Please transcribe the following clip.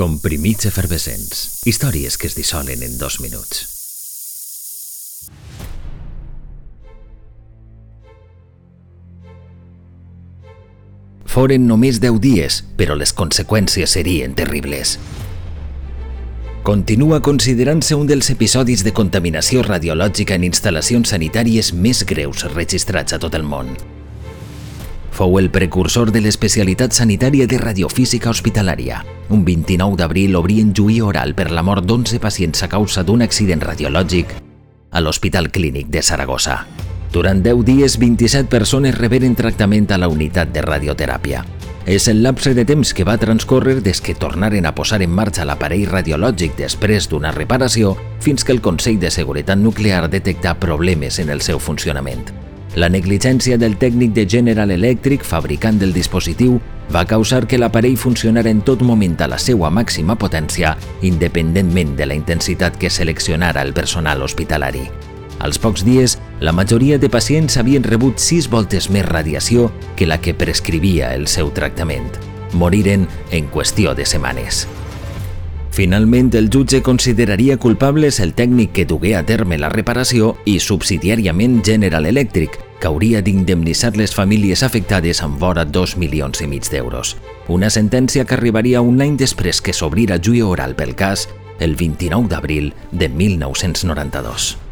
Comprimits efervescents. Històries que es dissolen en dos minuts. Foren només 10 dies, però les conseqüències serien terribles. Continua considerant-se un dels episodis de contaminació radiològica en instal·lacions sanitàries més greus registrats a tot el món. Fou el precursor de l'especialitat sanitària de radiofísica hospitalària. Un 29 d'abril obrien juí oral per la mort d'11 pacients a causa d'un accident radiològic a l'Hospital Clínic de Saragossa. Durant 10 dies, 27 persones reberen tractament a la unitat de radioteràpia. És el lapse de temps que va transcórrer des que tornaren a posar en marxa l'aparell radiològic després d'una reparació fins que el Consell de Seguretat Nuclear detectà problemes en el seu funcionament. La negligència del tècnic de General Electric, fabricant del dispositiu, va causar que l'aparell funcionara en tot moment a la seva màxima potència, independentment de la intensitat que seleccionara el personal hospitalari. Als pocs dies, la majoria de pacients havien rebut sis voltes més radiació que la que prescrivia el seu tractament. Moriren en qüestió de setmanes. Finalment, el jutge consideraria culpables el tècnic que dugué a terme la reparació i subsidiàriament General Electric, que hauria d'indemnitzar les famílies afectades amb vora 2 milions i mig d'euros. Una sentència que arribaria un any després que s'obrira juí oral pel cas, el 29 d'abril de 1992.